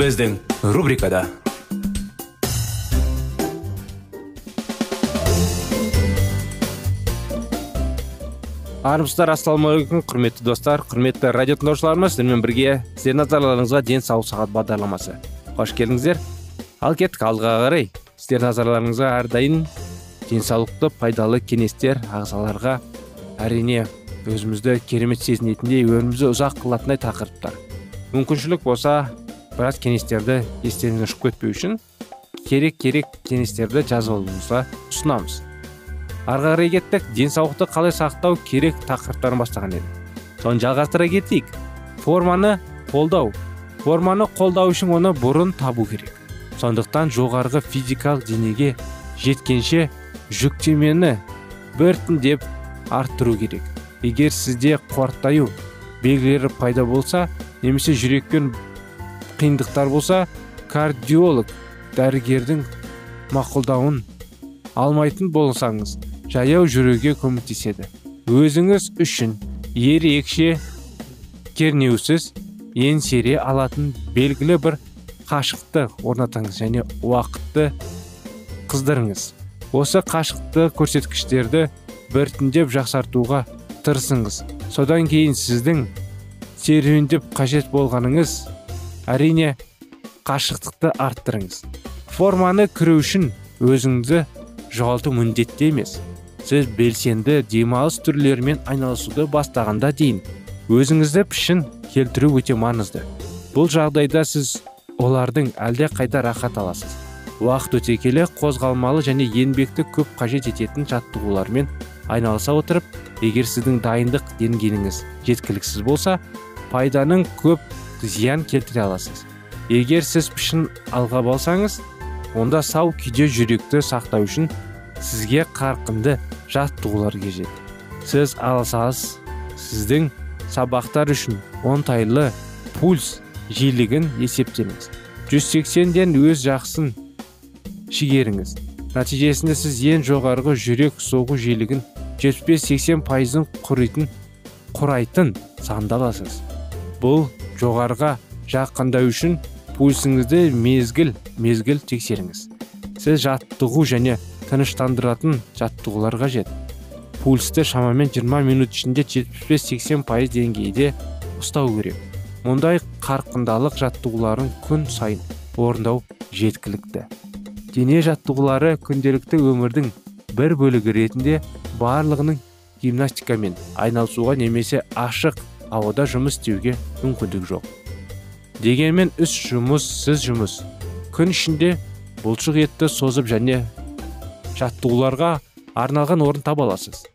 Біздің рубрикада армысыздар ассалаумағалейкум құрметті достар құрметті радио тыңдаушыларымыз. Сіздермен бірге сіздердің назарларыңызға денсаулық сағат бағдарламасы. Қош келдіңіздер. Ал кеттік алға қарай. Сіздердің назарларыңызға әрдайым денсаулықты пайдалы кеңестер ағзаларға әрине өзімізді керемет сезінетіндей өмірімізді ұзақ қылатындай тақырыптар. Мүмкіншілік болса біраз кеңестерді естеріңізден ұшып кетпеу үшін керек керек кеңестерді жазып алуыңызға ұсынамыз ары қарай кеттік денсаулықты қалай сақтау керек тақырыптарын бастаған едік соны жалғастыра кетейік форманы қолдау форманы қолдау үшін оны бұрын табу керек сондықтан жоғарғы физикалық денеге жеткенше жүктемені біртіндеп арттыру керек егер сізде қуаттаю белгілері пайда болса немесе жүрекпен қиындықтар болса кардиолог дәрігердің мақұлдауын алмайтын болсаңыз жаяу жүруге көмектеседі. Өзіңіз үшін ерекше кернеусіз еңсере алатын белгілі бір қашықты орнатыңыз және уақытты қыздырыңыз. Осы қашықты көрсеткіштерді біртіндеп жақсартуға тырысыңыз. Содан кейін сіздің серуендеп қажет болғаныңыз әрине қашықтықты арттырыңыз. Форманы кіру үшін өзіңізді жоғалту міндетті емес. Сіз белсенді демалыс түрлерімен айналысуды бастағанда дейін өзіңізді пішін келтіру өте маңызды. Бұл жағдайда сіз олардың әлде қайда рахат аласыз. Уақыт өте келе қозғалмалы және еңбекті көп қажет ететін жаттығулармен айналыса отырып егер сіздің дайындық деңгейіңіз жеткіліксіз болса пайданың көп зиян келтіре аласыз. Егер сіз пішін алға болсаңыз онда сау күйде жүректі сақтау үшін сізге қарқынды жаттығулар қажет. Сіз алсаңыз сіздің сабақтар үшін оңтайлы пульс жиілігін есептеңіз. 180-ден өз жақсын шигеріңіз нәтижесінде сіз ең жоғарғы жүрек соғу жиілігін 75-80 пайызын құрайтын құрайтын санда аласыз бұл жоғарға жақындау үшін пульсіңізді мезгіл мезгіл тексеріңіз. Сіз жаттығу және тыныштандыратын жаттығулар қажет. Пульсті шамамен 20 минут ішінде 75-80 пайыз деңгейде ұстау керек. Мұндай қарқындалық жаттығуларын күн сайын орындау жеткілікті. Дене жаттығулары күнделікті өмірдің бір бөлігі ретінде барлығының гимнастикамен айналысуға немесе ашық ауада жұмыс істеуге мүмкіндік жоқ. Дегенмен үш жұмыс сіз жұмыс. Күн ішінде бұлшық етті созып және жаттығуларға арналған орын таба аласыз.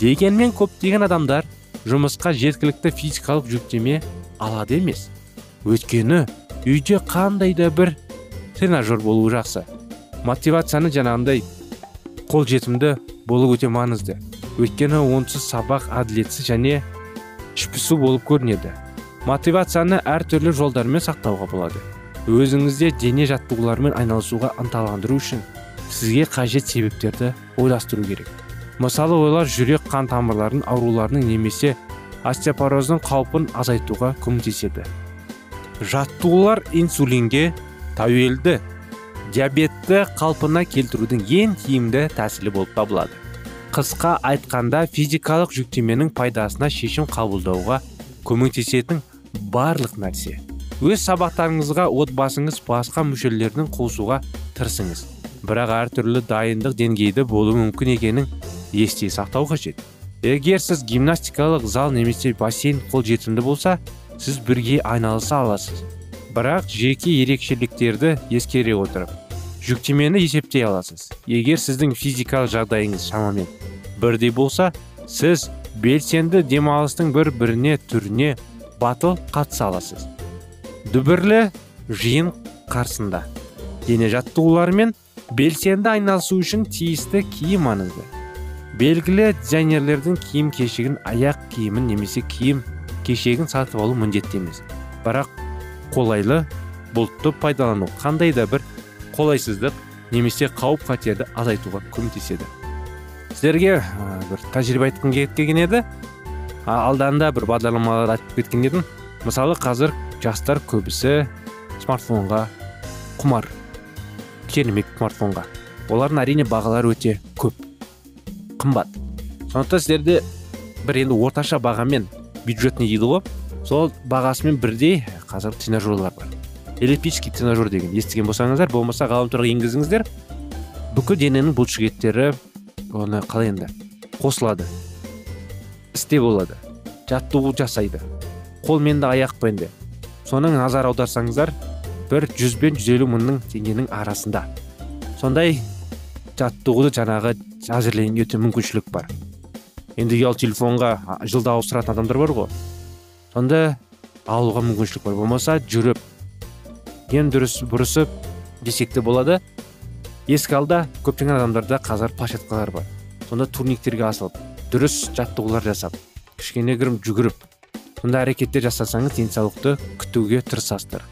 Дегенмен көптеген адамдар жұмысқа жеткілікті физикалық жүктеме алады емес. Өйткені үйде қандай да бір тренажер болуы жақсы. Мотивацияны жаңағындай қолжетімді болу өте маңызды. Өйткені онсыз сабақ әділетсіз және ішпісу болып көрінеді. Мотивацияны әртүрлі жолдармен сақтауға болады. Өзіңізде дене жаттығуларымен айналысуға ынталандыру үшін сізге қажет себептерді ойластыру керек. Мысалы ойлар жүрек қан тамырларының ауруларының немесе остеопороздың қаупін азайтуға көмектеседі. Жаттығулар инсулинге тәуелді диабетті қалпына келтірудің ең тиімді тәсілі болып табылады. Қысқа айтқанда физикалық жүктеменің пайдасына шешім қабылдауға көмектесетін барлық нәрсе. Өз сабақтарыңызға отбасыңыз басқа мүшелерінің қосуға тырысыңыз. Бірақ әртүрлі дайындық деңгейді болуы мүмкін екенін есте сақтау қажет. Егер сіз гимнастикалық зал немесе бассейн қолжетімді болса сіз бірге айналыса аласыз. Бірақ жеке ерекшеліктерді ескере отырып жүктемені есептей аласыз. Егер сіздің физикалық жағдайыңыз шамамен бірдей болса сіз белсенді демалыстың бір біріне түріне батыл қатыса аласыз. Дүбірлі жиын қарсында. Дене жаттығуларымен белсенді айналысу үшін тиісті киім маңызды. Белгілі дизайнерлердің киім кешегін аяқ киімін немесе киім кешегін сатып алу міндетті емес бірақ қолайлы бұлтты пайдалану қандай да бір қолайсыздық немесе қауіп қатерді азайтуға көмектеседі. Сіздерге бір тәжірибе айтқым келген еді. Алданда бір бағдарламалар айтып кеткен едім. Мысалы қазір жастар көбісі смартфонға құмар керемет смартфонға. Олардың әрине бағалары өте көп қымбат. Сондықтан сіздерде бір енді орташа бағамен бюджетный дейді ғой? Сол бағасымен бірдей қазір тренажерлар бар. Эллиптический тренажер деген естіген болсаңыздар болмаса ғаламторға енгізіңіздер. Бүкіл дененің бұлшықеттері оны қалай енді қосылады істе болады жаттығу жасайды. Қолмен де аяқпен де соның назар аударсаңыздар бір жүз бен жүз елу мыңның теңгенің арасында. Сондай жаттығуды жаңағы әзірлеуге өте мүмкіншілік бар. Енді ұялы телефонға жылда ауыстыратын адамдар бар ғой. Сонда алуға мүмкіншілік бар. Болмаса жүріп ең дұрыс бұрысы десек те болады. Ескі алда көптеген адамдарда қазір площадкалар бар. Сонда турниктерге асылып дұрыс жаттығулар жасап кішкене кірім жүгіріп сондай әрекеттер жасасаңыз денсаулықты күтуге тырысасыздар.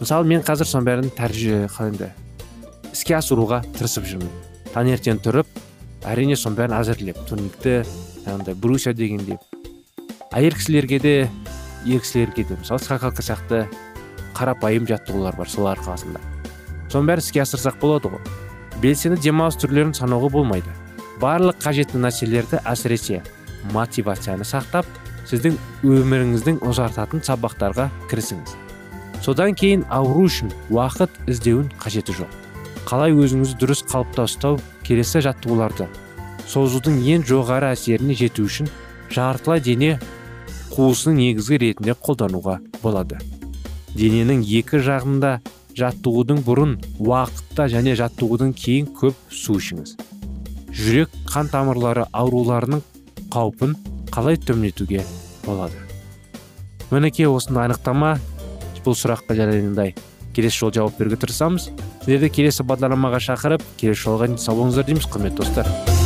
Мысалы мен қазір соның бәрін қалай іске асыруға тырысып жүрмін. Таңертең тұрып әрине соның бәрін әзірлеп турникті жаңағыдай брусья дегендей әйел кісілерге де ер кісілерге де мысалы скакалка сияқты қарапайым жаттығулар бар сол арқасында. Соның бәрін іске асырсақ болады ғой. Белсенді демалыс түрлерін санауға болмайды. Барлық қажетті нәрселерді әсіресе мотивацияны сақтап сіздің өміріңіздің ұзартатын сабақтарға кірісіңіз. Содан кейін ауру үшін уақыт іздеуін қажеті жоқ. Қалай өзіңізді дұрыс қалыпта ұстау келесі жаттығуларды созудың ең жоғары әсеріне жету үшін жартылай дене қуысының негізгі ретінде қолдануға болады. Дененің екі жағында жаттығудың бұрын уақытта және жаттығудың кейін көп су ішіңіз. Жүрек қан тамырлары ауруларының қаупін қалай төмендетуге болады? Мінекей осындай анықтама бұл сұраққа жаңағыдай келесі жолы жауап беруге тырысамыз. Сіздерді келесі бағдарламаға шақырып келесі жолға сау болыңыздар дейміз құрметті достар.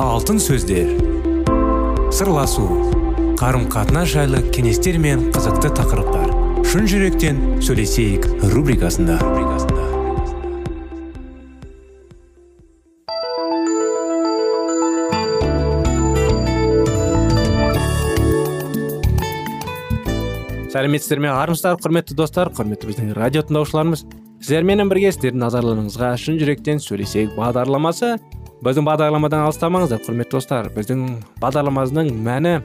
Алтын сөздер. Сырласу қарым қатынас жайлы кеңестер мен қызықты тақырыптар. Шын жүректен сөйлесейік рубрикасында. Сәлеметсіздер ме? Армысыздар құрметті достар құрметті біздің радио тыңдаушыларымыз. Сіздерменен бірге сіздердің назарларыңызға шын жүректен сөйлесейік бағдарламасы. Біздің бағдарламадан алыстамаңыздар құрметті достар. Біздің бағдарламамыздың мәні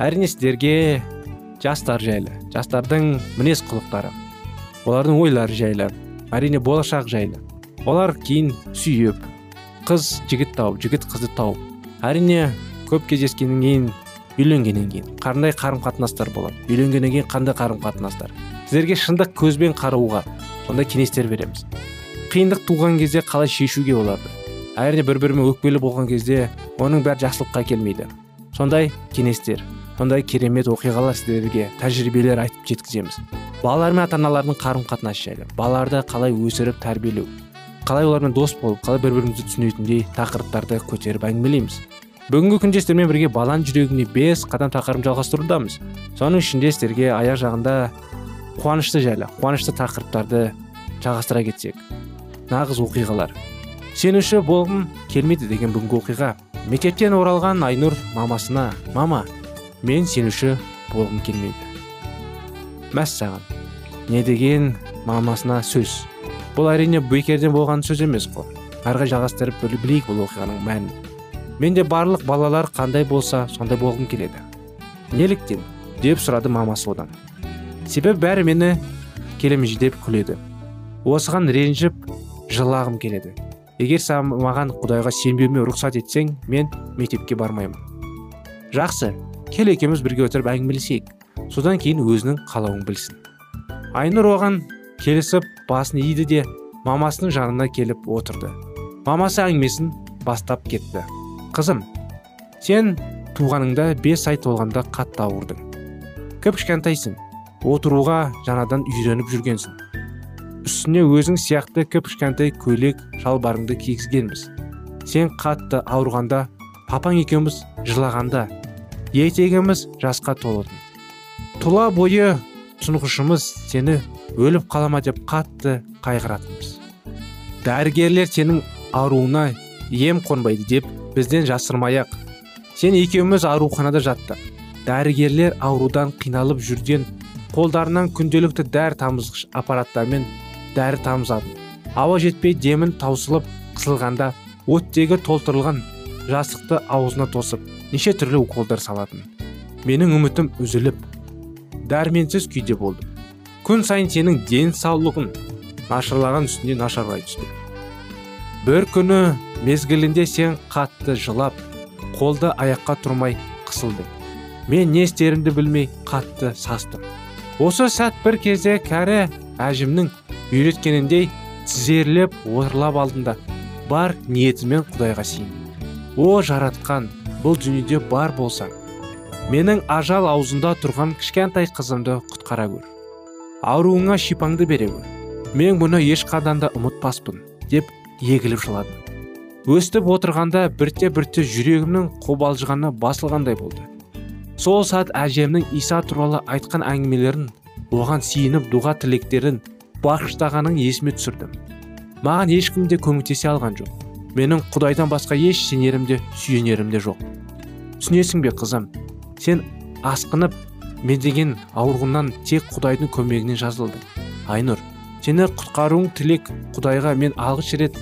әрине сіздерге жастар жайлы жастардың мінез құлықтары олардың ойлары жайлы әрине болашақ жайлы. Олар кейін сүйіп қыз жігіт тауып жігіт қызды тауып әрине көп кездескеннен кейін үйленгеннен кейін қандай қарым қатынастар болады үйленгеннен кейін қандай қарым қатынастар сіздерге шындық көзбен қарауға сондай кеңестер береміз. Қиындық туған кезде қалай шешуге болады? Әрине бір бірімен өкпелі болған кезде оның бәрі жақсылыққа келмейді. Сондай кеңестер сондай керемет оқиғалар сіздерге тәжірибелер айтып жеткіземіз. Балалар мен ата аналардың қарым қатынасы жайлы балаларды қалай өсіріп тәрбиелеу қалай олармен дос болып қалай бір бірімізді түсінетіндей тақырыптарды көтеріп әңгімелейміз. Бүгінгі күнде сіздермен бірге баланың жүрегіне бес қадам тақырыбын жалғастырудамыз. Соның ішінде сіздерге аяқ жағында қуанышты жайлы қуанышты тақырыптарды жалғастыра кетсек. Нағыз оқиғалар. Сенуші болғым келмейді деген бүгінгі оқиға. Мектептен оралған айнұр мамасына мама мен сенуші болғым келмейді мәссаған не деген мамасына сөз. Бұл әрине бекерден болған сөз емес қой. Қарай жалғастырып білейік бұл оқиғаның мәнін. Менде барлық балалар қандай болса сондай болғым келеді. Неліктен? деп сұрады мамасы одан. Себебі бәрі мені келемежі деп күледі. Осыған ренжіп жылағым келеді. Егер сен маған құдайға сенбеуіме рұқсат етсең мен мектепке бармаймын. Жақсы кел екеуміз бірге отырып әңгімелесейік. Содан кейін өзінің қалауын білсін. Айнұр оған келісіп басын иді де мамасының жанына келіп отырды. Мамасы әңгімесін бастап кетті. Қызым сен туғаныңда бес ай толғанда қатты ауырдың. Кіп кішкентайсың. Отыруға жаңадан үйреніп жүргенсің. Үстіне өзің сияқты кіп кішкентай көйлек шалбарыңды кигізгенбіз. Сен қатты ауырғанда папаң екеуміз жылағанда етегіміз жасқа толатын. Тұла бойы тұнғышымыз сені өліп қалама деп қатты қайғыратынбыз. Дәрігерлер сенің ауруына ем қонбайды деп бізден жасырмай ақ сен екеуміз ауруханада жаттық. Дәрігерлер аурудан қиналып жүрген қолдарынан күнделікті дәрі тамызғыш аппараттармен дәрі тамызады. Ауа жетпей демін таусылып қысылғанда оттегі толтырылған жасықты аузына тосып неше түрлі уколдар салатын. Менің үмітім үзіліп дәрменсіз күйде болдым күн сайын сенің денсаулығың нашарлаған үстіне нашарлай түсті. Бір күні мезгілінде сен қатты жылап қолды аяққа тұрмай қысылдың. Мен не істерімді білмей қатты састым. Осы сәт бір кезде кәрі әжімнің үйреткеніндей тізерлеп отырлап алдында бар ниетімен құдайға сиындым о жаратқан бұл дүниеде бар болсаң менің ажал аузында тұрған кішкентай қызымды құтқара көр ауруыңа шипаңды бере көр мен бұны ешқашан да ұмытпаспын деп егіліп жыладым. Өстіп отырғанда бірте бірте жүрегімнің қобалжығаны басылғандай болды. Сол сәт әжемнің иса туралы айтқан әңгімелерін оған сиініп дұға тілектерін бағыштағанын есіме түсірдім. Маған ешкім де көмектесе алған жоқ. Менің құдайдан басқа еш сенерім де сүйенерім де жоқ. Түсінесің бе қызым? Сен асқынып медеген ауруынан тек құдайдың көмегінен жазылдың. Айнұр сені құтқаруың тілек құдайға мен алғаш рет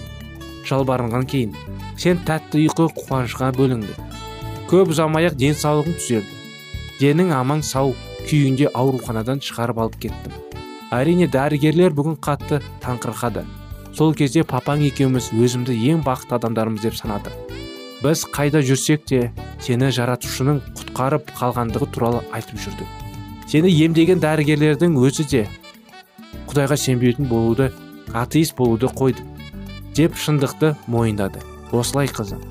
жалбарынған кейін. Сен тәтті ұйқы қуанышқа бөліңді көп ұзамай ақ денсаулығың түзелді. Денің аман сау күйінде ауруханадан шығарып алып кеттім. Әрине дәрігерлер бүгін қатты таңқырқады. Сол кезде папаң екеуміз өзімді ең бақытты адамдарымыз деп санады біз қайда жүрсек те сені жаратушының құтқарып қалғандығы туралы айтып жүрдік. Сені емдеген дәрігерлердің өзі де құдайға сенбейтін болуды атеист болуды қойды деп шындықты мойындады. Осылай қызым.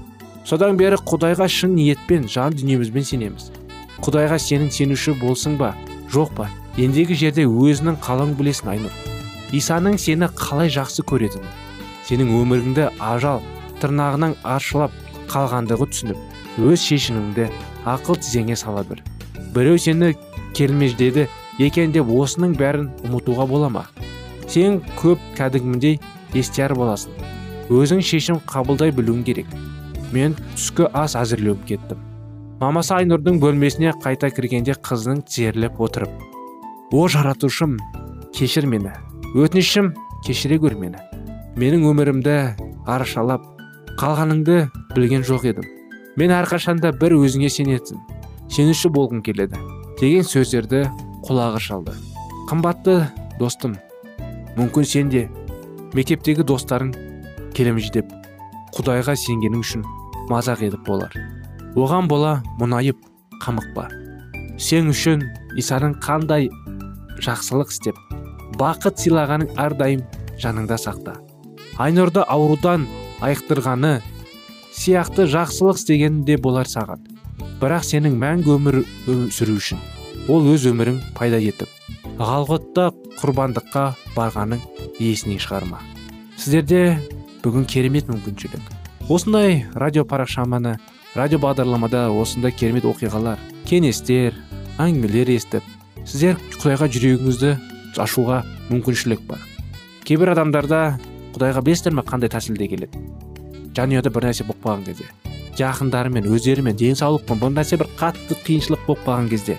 Содан бері құдайға шын ниетпен жан дүниемізбен сенеміз. Құдайға сенің сенуші болсың ба жоқ па? Ендегі жерде өзінің қалауын білесің айнұр. Исаның сені қалай жақсы көретінін сенің өміріңді ажал тырнағынан аршылап қалғандығы түсініп өз шешіміңді ақыл тізеңе сала бір біреу сені келмеждеді екен деп осының бәрін ұмытуға бола ма? Сен көп кәдімгідей естияр боласың. Өзің шешім қабылдай білуің керек. Мен түскі ас әзірлеуіп кеттім. Мамасы айнұрдың бөлмесіне қайта кіргенде қызының тізерлеп отырып о жаратушым кешір мені. Өтінішім кешіре гөр мені. Менің өмірімді арашалап қалғаныңды білген жоқ едім. Мен әрқашанда бір өзіңе сенетін сенуші болғым келеді деген сөздерді құлағы шалды. Қымбатты достым мүмкін сен де мектептегі достарың келемеждеп құдайға сенгенің үшін мазақ едіп болар. Оған бола мұнайып қамықпа сен үшін исаның қандай жақсылық істеп бақыт сыйлағанын әрдайым жаныңда сақта. Айнұрды аурудан айықтырғаны сияқты жақсылық істеген де болар саған. Бірақ сенің мәңгі өмір сүру үшін ол өз өмірін пайда етіп ғалғотта құрбандыққа барғаның есінен шығарма. Сіздерде бүгін керемет мүмкіншілік. Осындай радио парақшаманы радио бағдарламада осындай керемет оқиғалар кеңестер әңгімелер естіп сіздер құдайға жүрегіңізді ашуға мүмкіншілік бар. Кейбір адамдарда құдайға білесіздер ме қандай тәсілде келеді? Жанұяда бір нәрсе болып қалған кезде жақындарымен өздерімен денсаулықпен бір нәрсе бір қатты қиыншылық болып қалған кезде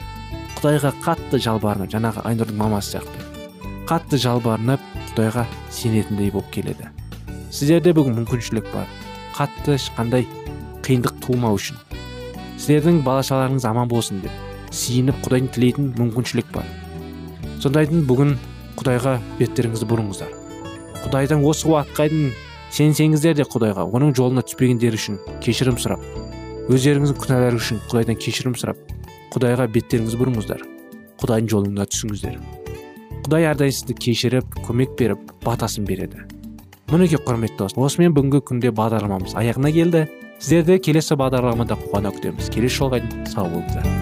құдайға қатты жалбарынып жаңағы айнұрдың мамасы сияқты қатты жалбарынып құдайға сенетіндей болып келеді. Сіздерде бүгін мүмкіншілік бар. Қатты ешқандай қиындық тумау үшін. Сіздердің бала шағаларыңыз аман болсын деп. Сиініп құдайдың тілейтін мүмкіншілік бар. Сондайдың бүгін құдайға беттеріңізді бұрыңыздар. Құдайдан осы уақытқа дейін сенсеңіздер де құдайға оның жолына түспегендері үшін кешірім сұрап өздеріңіздің күнәларыңыз үшін құдайдан кешірім сұрап құдайға беттеріңізді бұрыңыздар. Құдайдың жолына түсіңіздер. Құдай әрдайым сізді кешіріп көмек беріп батасын береді. Мінекей құрметті дос осымен бүгінгі күнде бағдарламамыз аяғына келді. Сіздерді келесі бағдарламада қуана күтеміз. Келесі жолға дейін сау болыңыздар.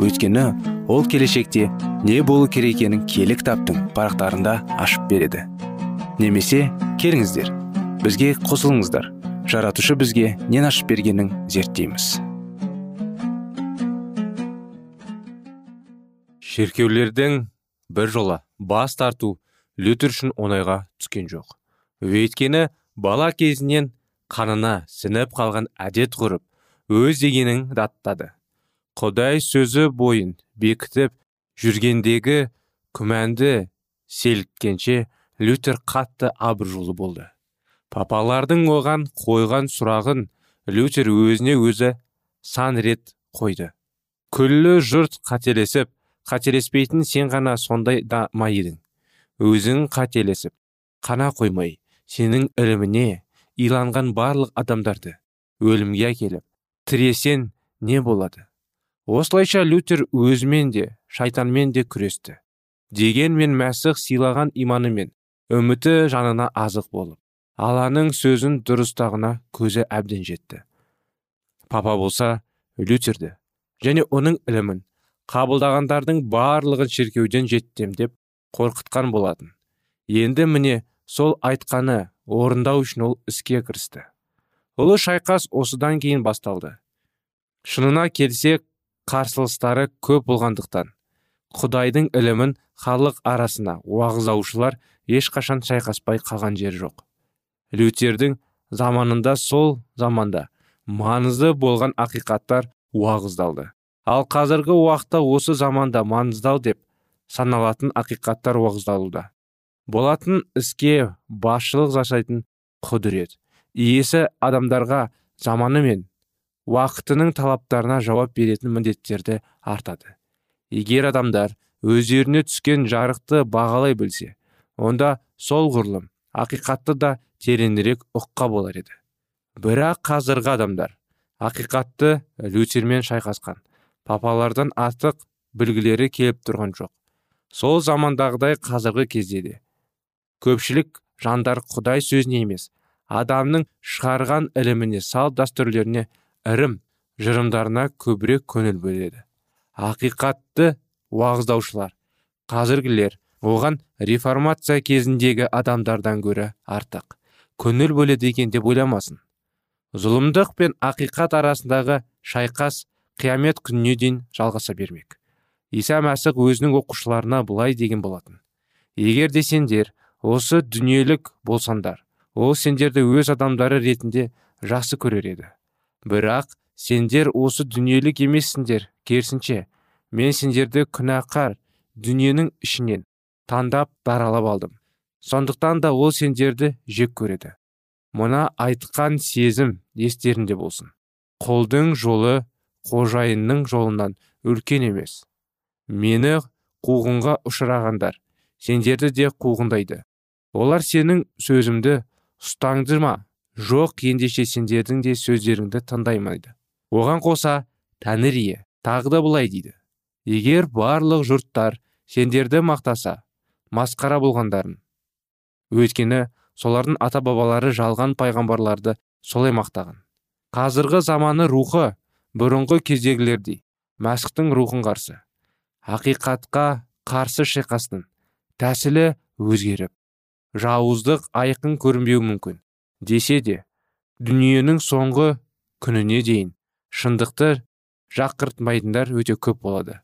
Өйткені ол келешекте не болу керек екенін киелі кітаптың парақтарында ашып береді. Немесе келіңіздер бізге қосылыңыздар. Жаратушы бізге нен ашып бергенін зерттейміз. Шеркеулердің бір жолы бас тарту лютер үшін оңайға түскен жоқ. Өйткені бала кезінен қанына сіңіп қалған әдет ғұрып өз дегенін даттады. Құдай сөзі бойын бекітіп жүргендегі күмәнді селткенше лютер қатты абыржулы болды. Папалардың оған қойған сұрағын лютер өзіне өзі сан рет қойды. Күллі жұрт қателесіп қателеспейтін сен ғана сондай да ма едің? Өзің қателесіп қана қоймай сенің іліміне иланған барлық адамдарды өлімге әкеліп тіресен не болады? Осылайша лютер өзімен де шайтанмен де күресті. Дегенмен мәсіх сыйлаған иманы мен үміті жанына азық болып алланың сөзін дұрыстағына көзі әбден жетті. Папа болса лютерді және оның ілімін қабылдағандардың барлығын шіркеуден деп қорқытқан болатын. Енді міне сол айтқаны орындау үшін ол іске кірісті. Ұлы шайқас осыдан кейін басталды. Шынына келсе қарсылыстары көп болғандықтан құдайдың ілімін халық арасына уағыздаушылар ешқашан шайқаспай қалған жер жоқ. Лютердің заманында сол заманда маңызды болған ақиқаттар уағыздалды. Ал қазіргі уақытта осы заманда маңыздал деп саналатын ақиқаттар уағыздалуда. Болатын іске басшылық жасайтын құдірет иесі адамдарға заманы мен уақытының талаптарына жауап беретін міндеттерді артады. Егер адамдар өздеріне түскен жарықты бағалай білсе онда сол ғұрлым ақиқатты да тереңірек ұққа болар еді. Бірақ қазіргі адамдар ақиқатты лютермен шайқасқан папалардан артық білгілері келіп тұрған жоқ. Сол замандағыдай қазіргі кезде де көпшілік жандар құдай сөзіне емес адамның шығарған іліміне салт дәстүрлеріне ірім жырымдарына көбірек көңіл бөледі. Ақиқатты уағыздаушылар қазіргілер оған реформация кезіндегі адамдардан гөрі артық көңіл бөледі екен деп ойламасын. Зұлымдық пен ақиқат арасындағы шайқас қиямет күніне дейін жалғаса бермек. Иса мәсіх өзінің оқушыларына былай деген болатын. Егер де сендер осы дүниелік болсаңдар ол сендерді өз адамдары ретінде жақсы көрер еді. Бірақ сендер осы дүниелік емессіңдер керісінше. Мен сендерді күнәқар дүниенің ішінен таңдап даралап алдым. Сондықтан да ол сендерді жек көреді. Мына айтқан сезім естерінде болсын. Қолдың жолы қожайынның жолынан үлкен емес. Мені қуғынға ұшырағандар сендерді де қуғындайды. Олар сенің сөзімді ұстаңды ма жоқ ендеше сендердің де сөздеріңді тыңдаймайды оған қоса тәңір ие тағы да былай дейді. Егер барлық жұрттар сендерді мақтаса масқара болғандарын өйткені солардың ата бабалары жалған пайғамбарларды солай мақтаған. Қазіргі заманы рухы бұрынғы кездегілердей мәсіхтің рухын қарсы. Ақиқатқа қарсы шайқастың тәсілі өзгеріп жауыздық айқын көрінбеуі мүмкін десе де дүниенің соңғы күніне дейін шындықты жақыртмайтындар өте көп болады.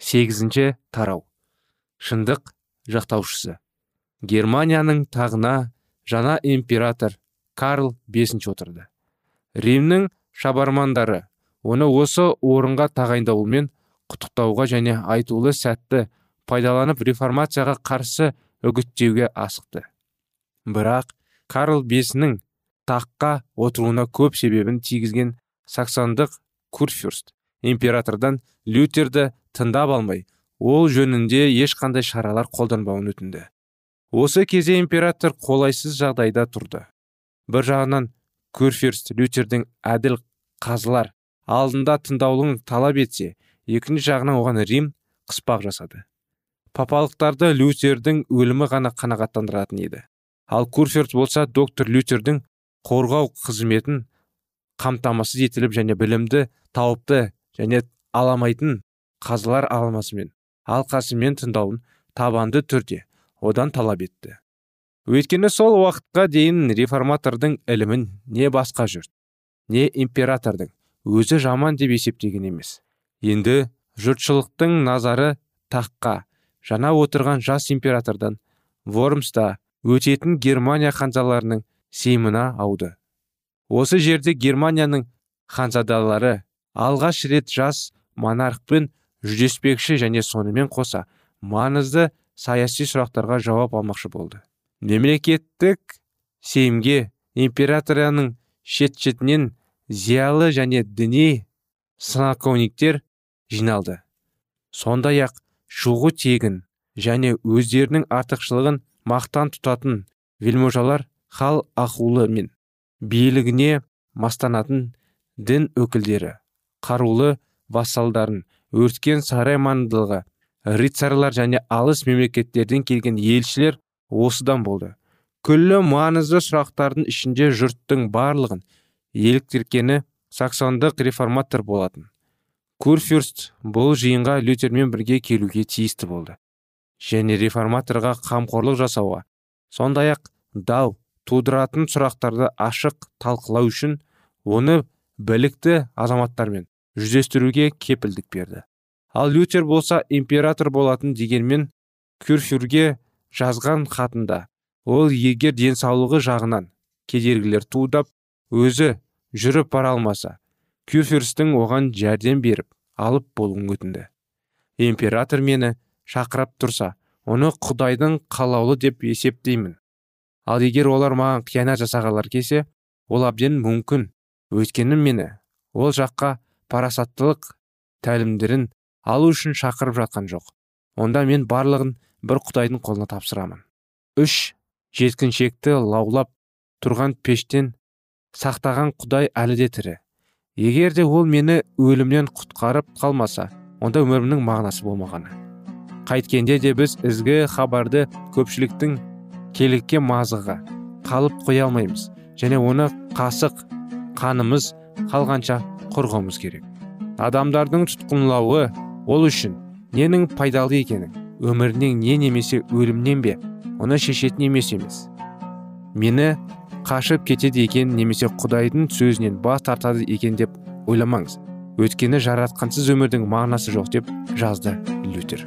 Сегізінші тарау. Шындық жақтаушысы. Германияның тағына жаңа император карл бесінші отырды. Римнің шабармандары оны осы орынға тағайындауымен құттықтауға және айтулы сәтті пайдаланып реформацияға қарсы үгіттеуге асықты. Бірақ карл бесінің таққа отыруына көп себебін тигізген саксондық курфюрст императордан лютерді тыңдап алмай ол жөнінде ешқандай шаралар қолданбауын өтінді. Осы кезде император қолайсыз жағдайда тұрды. Бір жағынан курфюрст лютердің әділ қазылар алдында тыңдаулығын талап етсе екінші жағынан оған рим қыспақ жасады. Папалықтарды лютердің өлімі ғана қанағаттандыратын еді. Ал курфюрст болса доктор лютердің қорғау қызметін қамтамасыз етіліп және білімді тауыпты және аламайтын қазылар алмасымен алқасымен тыңдауын табанды түрде одан талап етті. Өйткені сол уақытқа дейін реформатордың ілімін не басқа жұрт не императордың өзі жаман деп есептеген емес. Енді жұртшылықтың назары таққа. Жаңа отырған жас императордан вормста өтетін германия ханзаларының сеймына ауды. Осы жерде германияның ханзадалары алғаш рет жас монархпен жүздеспекші және сонымен қоса маңызды саяси сұрақтарға жауап алмақшы болды. Мемлекеттік сейімге императорияның шет шетінен зиялы және діни снаковниктер жиналды. Сондай ақ шуғы тегін және өздерінің артықшылығын мақтан тұтатын вельможалар хал ахулы мен билігіне мастанатын дін өкілдері қарулы вассалдарын өрткен сарай маңындағы рыцарьлар және алыс мемлекеттерден келген елшілер осыдан болды. Күллі маңызды сұрақтардың ішінде жұрттың барлығын еліктіркені саксондық реформатор болатын. Курфюрст бұл жиынға лютермен бірге келуге тиісті болды. Және реформаторға қамқорлық жасауға. Сондай ақ дау тудыратын сұрақтарды ашық талқылау үшін оны білікті азаматтармен жүздестіруге кепілдік берді. Ал лютер болса император болатын дегенмен кюрфюрге жазған хатында ол егер денсаулығы жағынан кедергілер туындап өзі жүріп бара алмаса кюрфюрстің оған жәрдем беріп алып болуын өтінді. Император мені шақырап тұрса оны құдайдың қалаулы деп есептеймін. Ал егер олар маған қиянат жасағалар келсе ол әбден мүмкін. Өйткені мені ол жаққа парасаттылық тәлімдерін алу үшін шақырып жатқан жоқ. Онда мен барлығын бір құдайдың қолына тапсырамын. Үш жеткіншекті лаулап тұрған пештен сақтаған құдай әлі де тірі. Егер де ол мені өлімнен құтқарып қалмаса онда өмірімнің мағынасы болмағаны. Қайткенде де біз ізгі хабарды көпшіліктің келікке мазығы қалып қоя алмаймыз. Және оны қасық қанымыз қалғанша қорғауымыз керек. Адамдардың тұтқынлауы ол үшін ненің пайдалы екенін өмірінен не немесе өлімнен бе оны шешетін емес емес. Мені қашып кетеді екен немесе құдайдың сөзінен бас тартады екен деп ойламаңыз. Өткені жаратқансыз өмірдің мағынасы жоқ деп жазды лютер.